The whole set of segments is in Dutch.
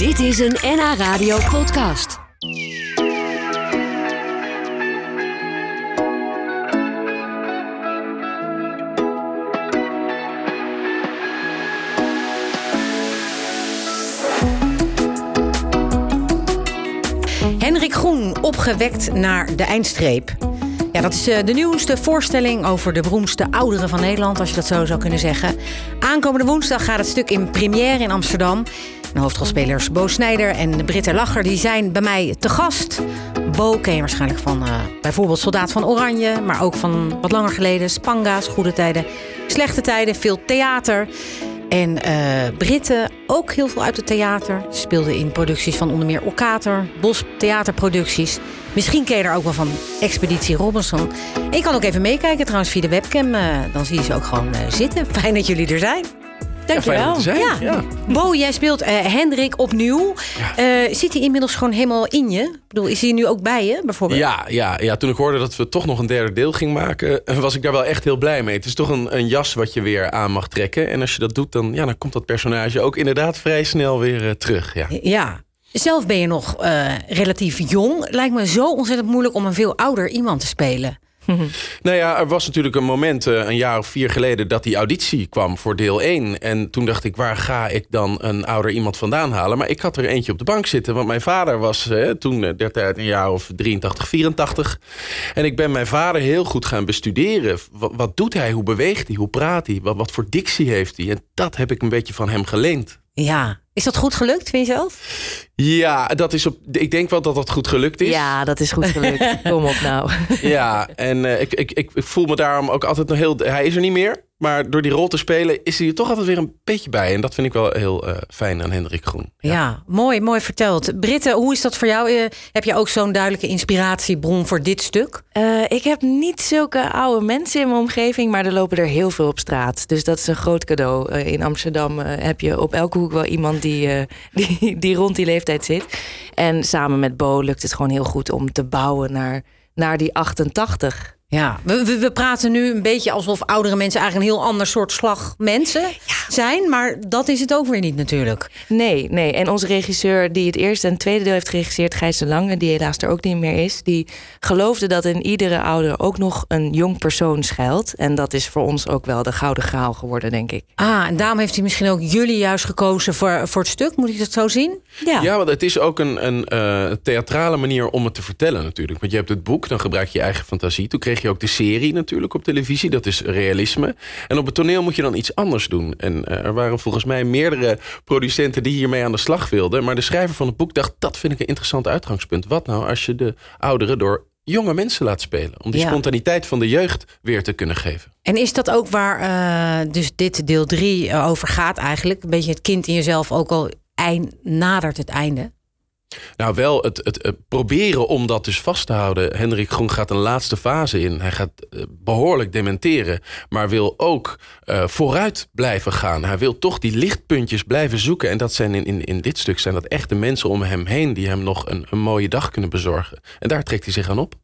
Dit is een NH Radio podcast. Hendrik Groen, opgewekt naar de eindstreep. Ja, dat is eh, de nieuwste voorstelling over de beroemdste ouderen van Nederland, als je dat zo zou kunnen zeggen. Aankomende woensdag gaat het stuk in première in Amsterdam. De hoofdrolspelers Bo Snijder en Britta Lacher die zijn bij mij te gast. Bo ken je waarschijnlijk van eh, bijvoorbeeld Soldaat van Oranje, maar ook van wat langer geleden Spanga's, Goede Tijden, Slechte Tijden, veel theater. En eh Britten ook heel veel uit het theater. Ze speelden in producties van onder meer Orkater, Bos Theaterproducties. Misschien ken je er ook wel van Expeditie Robinson. En je kan ook even meekijken trouwens via de webcam. eh, dan zie je ze ook gewoon zitten. Fijn dat jullie er zijn. Zijn. Ja. Ja. Bo, jij speelt eh, Hendrik opnieuw. Eh, zit hij inmiddels gewoon helemaal in je? Ik bedoel, is hij nu ook bij je bijvoorbeeld? Ja, ja, ja, toen ik hoorde dat we toch nog een derde deel gingen maken, eh, was ik daar wel echt heel blij mee. Het is toch een, een jas wat je weer aan mag trekken. En als je dat doet, dan, ja, dan komt dat personage ook inderdaad vrij snel weer terug. Ja. Ja. Zelf ben je nog relatief jong. Lijkt me zo ontzettend moeilijk om een veel ouder iemand te spelen. Nou ja, er was natuurlijk een moment, eh, een jaar of vier geleden, dat die auditie kwam voor deel 1. En toen dacht ik, waar ga ik dan een ouder iemand vandaan halen? Maar ik had er eentje op de bank zitten, want mijn vader was eh, toen eh, der tijd een jaar of 83, 84. En ik ben mijn vader heel goed gaan bestuderen. Wat, wat doet hij? Hoe beweegt hij? Hoe praat hij? Wat, wat voor dictie heeft hij? En dat heb ik een beetje van hem geleend. Ja. Is dat goed gelukt, vind je zelf? Ja, dat is op, ik denk wel dat dat goed gelukt is. Ja, dat is goed gelukt. Kom op nou. Ja, en eh, ik, ik, ik, ik voel me daarom ook altijd nog heel... Hij is er niet meer, maar door die rol te spelen... is hij er toch altijd weer een beetje bij. En dat vind ik wel heel eh, fijn aan Hendrik Groen. Ja. mooi, mooi verteld. Britte, hoe is dat voor jou? Eh, heb je ook zo'n duidelijke inspiratiebron voor dit stuk? Eh, ik heb niet zulke oude mensen in mijn omgeving, maar er lopen er heel veel op straat. Dus dat is een groot cadeau. In Amsterdam eh, heb je op elke hoek wel iemand die, eh, die, die rond die leeftijd zit. En samen met Bo lukt het gewoon heel goed om te bouwen naar, naar die 88. Ja, we, we, we praten nu een beetje alsof oudere mensen eigenlijk een heel ander soort slag mensen zijn. Maar dat is het ook weer niet natuurlijk. Nee, nee. En onze regisseur die het eerste en tweede deel heeft geregisseerd, Gijs de Lange, die helaas er ook niet meer is, die geloofde dat in iedere ouder ook nog een jong persoon schuilt. En dat is voor ons ook wel de gouden graal geworden, denk ik. Ah, en daarom heeft hij misschien ook jullie juist gekozen voor, voor het stuk. Moet ik dat zo zien? Ja, want het is ook een, een eh, theatrale manier om het te vertellen natuurlijk. Want je hebt het boek, dan gebruik je je eigen fantasie. Toen kreeg je ook de serie natuurlijk op televisie. Dat is realisme. En op het toneel moet je dan iets anders doen. En eh, er waren volgens mij meerdere producenten die hiermee aan de slag wilden. Maar de schrijver van het boek dacht, dat vind ik een interessant uitgangspunt. Wat nou als je de ouderen door jonge mensen laat spelen? Om die Ja. spontaniteit van de jeugd weer te kunnen geven. En is dat ook waar eh, dus dit deel 3 over gaat eigenlijk? Een beetje het kind in jezelf ook al eind, nadert het einde. Nou, wel het, het, proberen om dat dus vast te houden. Hendrik Groen gaat een laatste fase in. Hij gaat eh, behoorlijk dementeren, maar wil ook eh, vooruit blijven gaan. Hij wil toch die lichtpuntjes blijven zoeken. En dat zijn in, in, in dit stuk zijn dat echte mensen om hem heen die hem nog een, een mooie dag kunnen bezorgen. En daar trekt hij zich aan op.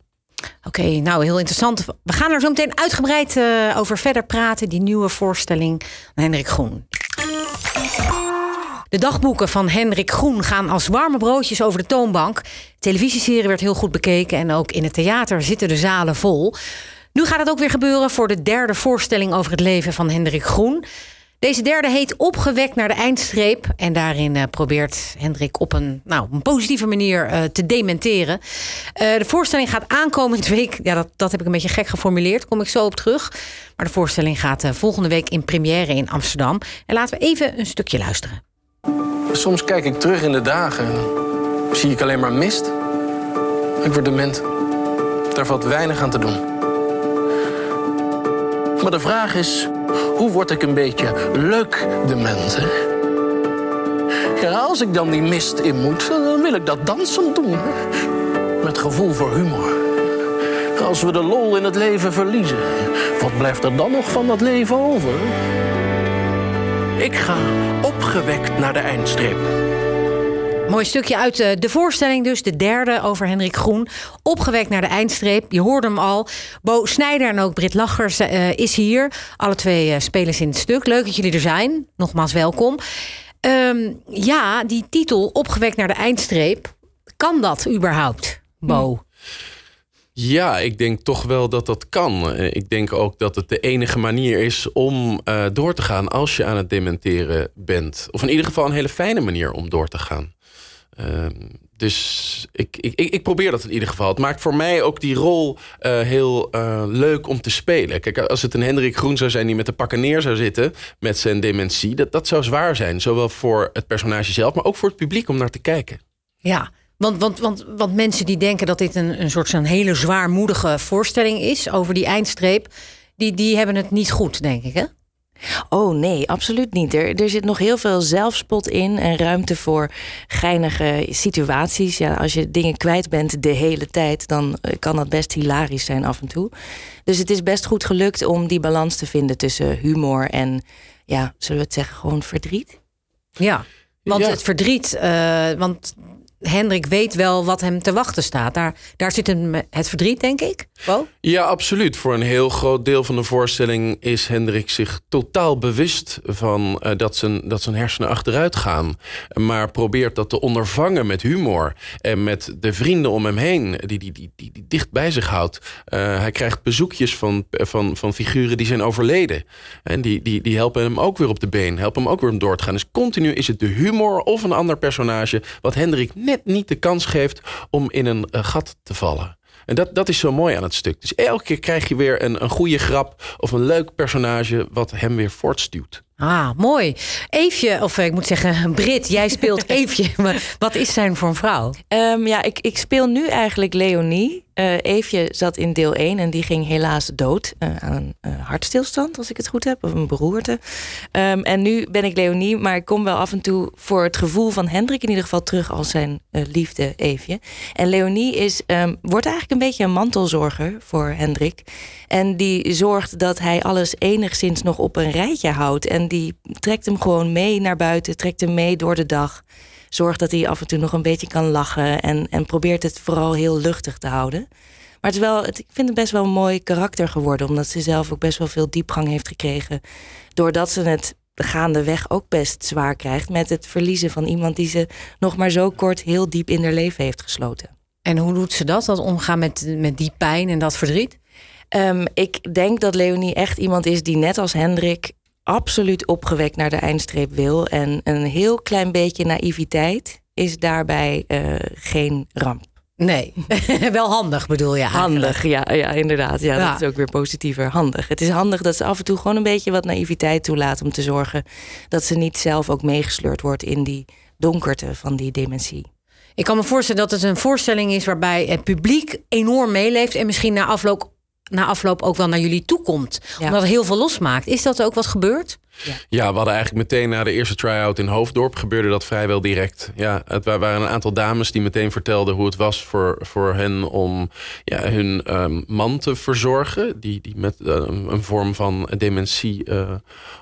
Oké, nou heel interessant. We gaan er zo meteen uitgebreid eh, over verder praten. Die nieuwe voorstelling van Hendrik Groen. De dagboeken van Hendrik Groen gaan als warme broodjes over de toonbank. De televisieserie werd heel goed bekeken en ook in het theater zitten de zalen vol. Nu gaat het ook weer gebeuren voor de derde voorstelling over het leven van Hendrik Groen. Deze derde heet Opgewekt naar de eindstreep. En daarin eh, probeert Hendrik op een, nou, een positieve manier eh, te dementeren. Eh, de voorstelling gaat aankomende week. Ja, dat, dat heb ik een beetje gek geformuleerd. Kom ik zo op terug. Maar de voorstelling gaat volgende week in première in Amsterdam. En laten we even een stukje luisteren. Soms kijk ik terug in de dagen en zie ik alleen maar mist. Ik word dement. Daar valt weinig aan te doen. Maar de vraag is, hoe word ik een beetje leuk dement, hè? Als ik dan die mist in moet, dan wil ik dat dansend doen. Met gevoel voor humor. Als we de lol in het leven verliezen, wat blijft er dan nog van dat leven over? Ik ga opgewekt naar de eindstreep. Mooi stukje uit eh, de voorstelling dus, de derde over Hendrik Groen. Opgewekt naar de eindstreep, je hoorde hem al. Bo Snijder en ook Britt Lachers eh, is hier. Alle twee eh, spelers in het stuk. Leuk dat jullie er zijn. Nogmaals welkom. Ehm, ja, die titel, opgewekt naar de eindstreep. Kan dat überhaupt, Bo? Ja, ik denk toch wel dat dat kan. Eh, Ik denk ook dat het de enige manier is om eh, door te gaan als je aan het dementeren bent. Of in ieder geval een hele fijne manier om door te gaan. Ehm, dus ik, ik, ik probeer dat in ieder geval. Het maakt voor mij ook die rol eh, heel leuk om te spelen. Kijk, als het een Hendrik Groen zou zijn die met de pakken neer zou zitten met zijn dementie, dat, dat zou zwaar zijn. Zowel voor het personage zelf, maar ook voor het publiek om naar te kijken. Ja, want, want, want, want mensen die denken dat dit een, een soort van hele zwaarmoedige voorstelling is over die eindstreep, die, die hebben het niet goed, denk ik. Hè? Oh nee, absoluut niet. Er, er zit nog heel veel zelfspot in en ruimte voor geinige situaties. Ja, als je dingen kwijt bent de hele tijd, dan eh, kan dat best hilarisch zijn af en toe. Dus het is best goed gelukt om die balans te vinden tussen humor en, ja, zullen we het zeggen, gewoon verdriet. Ja, want Ja. het verdriet, eh, want Hendrik weet wel wat hem te wachten staat. Daar, daar zit hem het verdriet, denk ik. Bo? Ja, absoluut. Voor een heel groot deel van de voorstelling is Hendrik zich totaal bewust van eh, dat, zijn, dat zijn hersenen achteruit gaan. Maar probeert dat te ondervangen met humor. En met de vrienden om hem heen, die die, die, die, die dicht bij zich houdt. Eh, hij krijgt bezoekjes van, van, van figuren die zijn overleden. En die, die, die helpen hem ook weer op de been, helpen hem ook weer om door te gaan. Dus continu is het de humor of een ander personage wat Hendrik net niet de kans geeft om in een eh, gat te vallen. En dat, dat is zo mooi aan het stuk. Dus elke keer krijg je weer een, een goede grap of een leuk personage wat hem weer voortstuwt. Ah, mooi. Eefje, of eh, ik moet zeggen, Brit, jij speelt Eefje. Maar wat is zijn voor een vrouw? Ehm, ja, ik, ik speel nu eigenlijk Leonie. Eh Eefje zat in deel 1 en die ging helaas dood eh, aan een eh, hartstilstand, als ik het goed heb, of een beroerte. Ehm, en nu ben ik Leonie, maar ik kom wel af en toe voor het gevoel van Hendrik in ieder geval terug als zijn liefde Eefje. En Leonie is, ehm, wordt eigenlijk een beetje een mantelzorger voor Hendrik. En die zorgt dat hij alles enigszins nog op een rijtje houdt. En die trekt hem gewoon mee naar buiten, trekt hem mee door de dag. Zorgt dat hij af en toe nog een beetje kan lachen. En, en probeert het vooral heel luchtig te houden. Maar het is wel, het, ik vind het best wel een mooi karakter geworden. Omdat ze zelf ook best wel veel diepgang heeft gekregen. Doordat ze het gaandeweg ook best zwaar krijgt. Met het verliezen van iemand die ze nog maar zo kort heel diep in haar leven heeft gesloten. En hoe doet ze dat? Dat omgaan met, met die pijn en dat verdriet? Ehm, ik denk dat Leonie echt iemand is die net als Hendrik absoluut opgewekt naar de eindstreep wil. En een heel klein beetje naïviteit is daarbij eh, geen ramp. Nee, wel handig bedoel je eigenlijk. Handig, ja, ja inderdaad. Ja, Ja. Dat is ook weer positiever. Handig. Het is handig dat ze af en toe gewoon een beetje wat naïviteit toelaat om te zorgen dat ze niet zelf ook meegesleurd wordt in die donkerte van die dementie. Ik kan me voorstellen dat het een voorstelling is waarbij het publiek enorm meeleeft en misschien na afloop, na afloop ook wel naar jullie toe komt. Ja. Omdat het heel veel losmaakt. Is dat ook wat gebeurd? Ja, we hadden eigenlijk meteen na de eerste try-out in Hoofddorp gebeurde dat vrijwel direct. Ja, het wa- waren een aantal dames die meteen vertelden hoe het was voor, voor hen om ja, hun ehm, man te verzorgen. Die, die met eh, een vorm van dementie eh,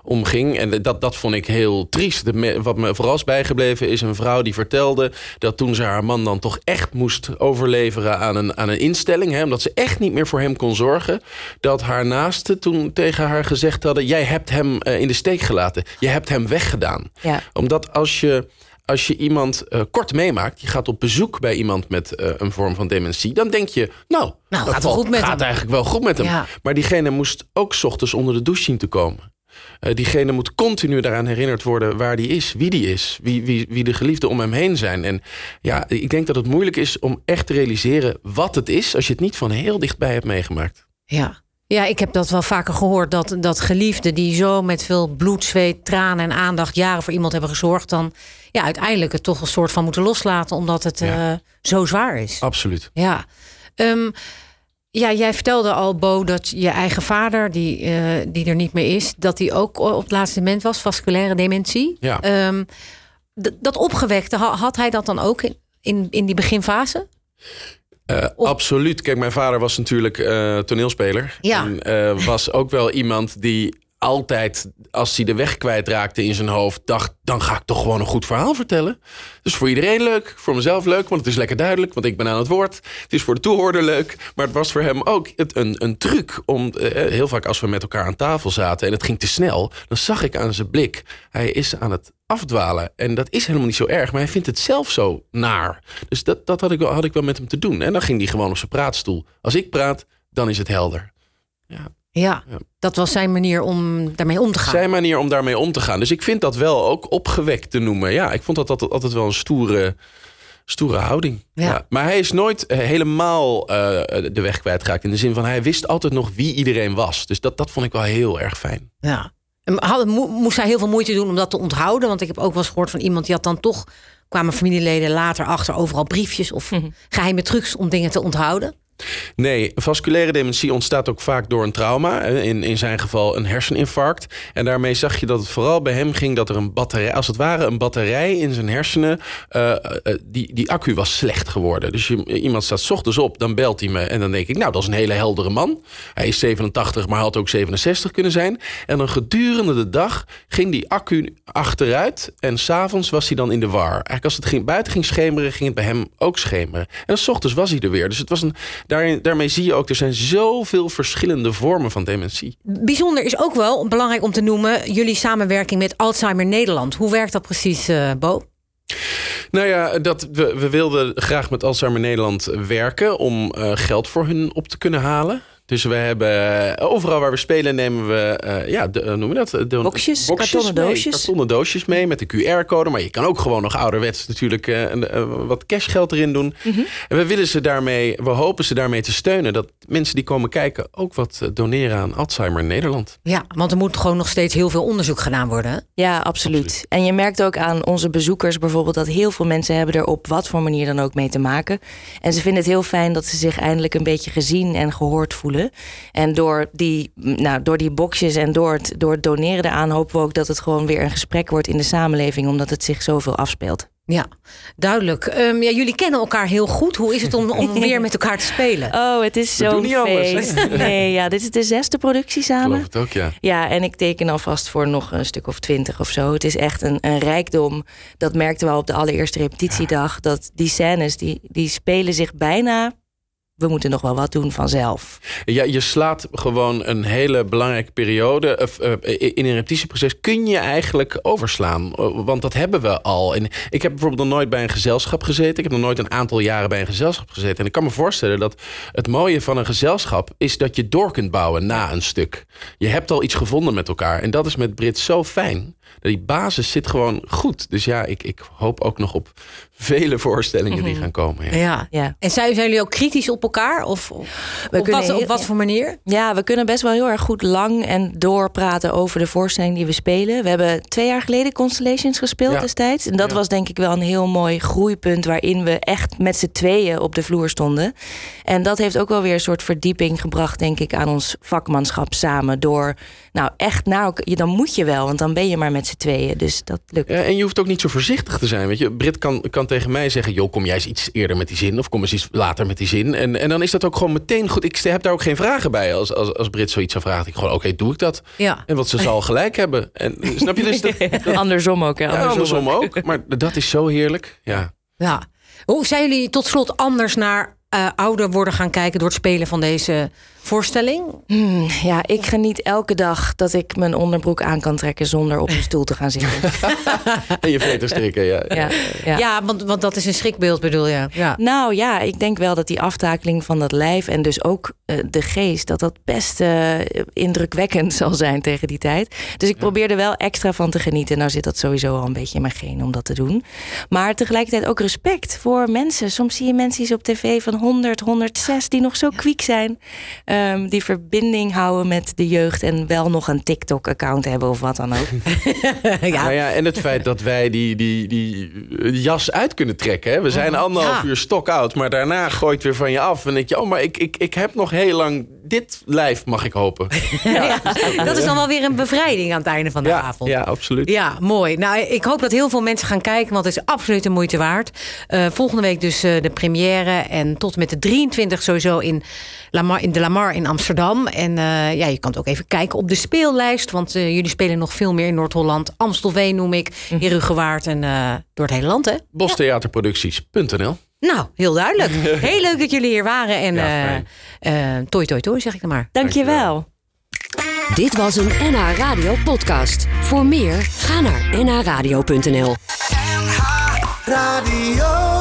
omging. En dat, dat vond ik heel triest. De wat me vooral is bijgebleven is een vrouw die vertelde dat toen ze haar man dan toch echt moest overleveren aan een, aan een instelling. Hè, omdat ze echt niet meer voor hem kon zorgen. Dat haar naasten toen tegen haar gezegd hadden: Jij hebt hem eh, in de steek gelaten. Je hebt hem weggedaan. Ja. Omdat als je, als je iemand eh, kort meemaakt, je gaat op bezoek bij iemand met eh, een vorm van dementie, dan denk je, nou, dat gaat wel goed met gaat hem. eigenlijk wel goed met hem. Ja. Maar diegene moest ook 's ochtends onder de douche zien te komen. Eh, diegene moet continu daaraan herinnerd worden waar die is, wie die is, wie, wie, wie de geliefden om hem heen zijn. En ja, ik denk dat het moeilijk is om echt te realiseren wat het is als je het niet van heel dichtbij hebt meegemaakt. Ja. Ja, ik heb dat wel vaker gehoord. Dat, dat geliefden die zo met veel bloed, zweet, tranen en aandacht jaren voor iemand hebben gezorgd. Dan ja, uiteindelijk het toch een soort van moeten loslaten. Omdat het Ja. eh, zo zwaar is. Absoluut. Ja. Ehm, ja, jij vertelde al, Bo, dat je eigen vader, die, eh, die er niet meer is, dat hij ook op het laatste moment was, vasculaire dementie. Ja. Ehm, dat opgewekte, ha- had hij dat dan ook in, in, in die beginfase? Eh, Of- Absoluut. Kijk, mijn vader was natuurlijk eh, toneelspeler. Ja. En eh, was ook wel iemand die altijd, als hij de weg kwijtraakte in zijn hoofd, dacht: dan ga ik toch gewoon een goed verhaal vertellen. Dus voor iedereen leuk, voor mezelf leuk, want het is lekker duidelijk, want ik ben aan het woord. Het is voor de toehoorder leuk, maar het was voor hem ook een, een truc om. eh, heel vaak als we met elkaar aan tafel zaten en het ging te snel, dan zag ik aan zijn blik: hij is aan het afdwalen. En dat is helemaal niet zo erg, maar hij vindt het zelf zo naar. Dus dat, dat had, ik wel, had ik wel met hem te doen. En dan ging hij gewoon op zijn praatstoel. Als ik praat, dan is het helder. Ja, dat was zijn manier om daarmee om te gaan. Zijn manier om daarmee om te gaan. Dus ik vind dat wel ook opgewekt te noemen. Ja, ik vond dat altijd, altijd wel een stoere, stoere houding. Ja. Maar hij is nooit eh, helemaal eh, de weg kwijtgeraakt. In de zin van hij wist altijd nog wie iedereen was. Dus dat, dat vond ik wel heel erg fijn. Ja. En Had, mo- moest hij heel veel moeite doen om dat te onthouden? Want ik heb ook wel eens gehoord van iemand die had dan toch... kwamen familieleden later achter overal briefjes of geheime trucs om dingen te onthouden. Nee, vasculaire dementie ontstaat ook vaak door een trauma. In, in zijn geval een herseninfarct. En daarmee zag je dat het vooral bij hem ging dat er een batterij, als het ware een batterij in zijn hersenen, eh, eh, die, die accu was slecht geworden. Dus iemand staat ochtends op, dan belt hij me en dan denk ik, nou, dat is een hele heldere man. Hij is 87, maar had ook 67 kunnen zijn. En dan gedurende de dag ging die accu achteruit en s'avonds was hij dan in de war. Eigenlijk als het ging, buiten ging schemeren, ging het bij hem ook schemeren. En 's ochtends was hij er weer. Dus het was een, daarin, daarmee zie je ook, er zijn zoveel verschillende vormen van dementie. Bijzonder is ook wel belangrijk om te noemen... jullie samenwerking met Alzheimer Nederland. Hoe werkt dat precies, eh, Bo? Nou ja, dat, we, we wilden graag met Alzheimer Nederland werken om eh, geld voor hun op te kunnen halen. Dus we hebben eh, overal waar we spelen nemen we, eh, ja, de, noem je dat? De, Boxjes, kartonnen mee, doosjes. kartonnen doosjes mee met de QR-code. Maar je kan ook gewoon nog ouderwets natuurlijk wat cashgeld erin doen. Mhm. En we willen ze daarmee, we hopen ze daarmee te steunen. Dat mensen die komen kijken ook wat doneren aan Alzheimer Nederland. Ja, want er moet gewoon nog steeds heel veel onderzoek gedaan worden. hè? Ja, absoluut. En je merkt ook aan onze bezoekers bijvoorbeeld dat heel veel mensen hebben er op wat voor manier dan ook mee te maken. En ze vinden het heel fijn dat ze zich eindelijk een beetje gezien en gehoord voelen. En door die, nou, door die boxjes en door het, door het doneren eraan hopen we ook dat het gewoon weer een gesprek wordt in de samenleving, omdat het zich zoveel afspeelt. Ja, duidelijk. Ehm, ja, jullie kennen elkaar heel goed. Hoe is het om, om weer met elkaar te spelen? Oh, het is zo'n niet anders, feest. Nee, ja, dit is de zesde productie Ik samen. geloof het ook, ja. Ja, en ik teken alvast voor nog een stuk of twintig of zo. Het is echt een, een rijkdom. Dat merkten we al op de allereerste repetitiedag. Dat die scènes, die, die spelen zich bijna... We moeten nog wel wat doen vanzelf. Ja, je slaat gewoon een hele belangrijke periode. of, eh, in een repetitieproces kun je eigenlijk overslaan. Eh, Want dat hebben we al. En ik heb bijvoorbeeld nog nooit bij een gezelschap gezeten. Ik heb nog nooit een aantal jaren bij een gezelschap gezeten. En ik kan me voorstellen dat het mooie van een gezelschap is dat je door kunt bouwen na een stuk. Je hebt al iets gevonden met elkaar. En dat is met Brit zo fijn. Die basis zit gewoon goed. Dus ja, ik, ik hoop ook nog op vele voorstellingen die gaan komen. Ja. Ja. Ja. En zijn, zijn jullie ook kritisch op elkaar? Of, of We op, kunnen wat, op wat voor manier? Ja, we kunnen best wel heel erg goed lang en doorpraten over de voorstelling die we spelen. We hebben twee jaar geleden Constellations gespeeld Ja. destijds. En dat Ja. was denk ik wel een heel mooi groeipunt waarin we echt met z'n tweeën op de vloer stonden. En dat heeft ook wel weer een soort verdieping gebracht, denk ik, aan ons vakmanschap samen. Door, nou echt, nou, dan moet je wel, want dan ben je maar met z'n tweeën. Dus dat lukt. Ja, en je hoeft ook niet zo voorzichtig te zijn. Weet je, Brit kan, kan tegen mij zeggen: joh, kom jij eens iets eerder met die zin. Of kom eens iets later met die zin. En, en dan is dat ook gewoon meteen goed. Ik heb daar ook geen vragen bij. Als, als, als Brit zoiets zou vragen, ik gewoon: oké, doe ik dat. Ja. En wat ze zal gelijk hebben. En, snap je dus? Dat, andersom ook, hè? ja, andersom ook. Maar dat is zo heerlijk. Ja. Ja. Hoe zijn jullie tot slot anders naar eh, ouder worden gaan kijken door het spelen van deze voorstelling? Hmm, ja, ik geniet elke dag dat ik mijn onderbroek aan kan trekken zonder op een stoel te gaan zitten. En je veter strikken. Ja. Ja, Ja, ja. want, want dat is een schrikbeeld bedoel je. Ja. Nou ja, ik denk wel dat die aftakeling van dat lijf en dus ook eh, de geest, dat dat best eh, indrukwekkend zal zijn tegen die tijd. Dus ik probeer er wel extra van te genieten. Nou zit dat sowieso al een beetje in mijn genen om dat te doen. Maar tegelijkertijd ook respect voor mensen. Soms zie je mensen op tv van 100, 106 die nog zo kwiek zijn. Ehm, die verbinding houden met de jeugd en wel nog een TikTok-account hebben of wat dan ook. ja. Nou ja, en het feit dat wij die, die, die jas uit kunnen trekken. Hè? We zijn anderhalf Ja. uur stokoud, maar daarna gooit weer van je af. En denk je, oh, maar ik, ik, ik heb nog heel lang dit lijf, mag ik hopen. Ja, dat is dan wel weer een bevrijding aan het einde van de ja, avond. ja, absoluut. Ja, mooi. Nou, ik hoop dat heel veel mensen gaan kijken, want het is absoluut de moeite waard. Uh, volgende week dus uh, de première en tot met de 23 sowieso in, Lamar, in de Lamar in Amsterdam. En uh, ja, je kan het ook even kijken op de speellijst, want jullie spelen nog veel meer in Noord-Holland. Amstelveen noem ik, Herugewaard en door het hele land, hè? Bostheaterproducties.nl Nou, heel duidelijk. Heel leuk dat jullie hier waren. En ja, uh, toi toi toi, zeg ik dan maar. Dankjewel. Dit was een NH Radio podcast. Voor meer, ga naar nhradio.nl NH Radio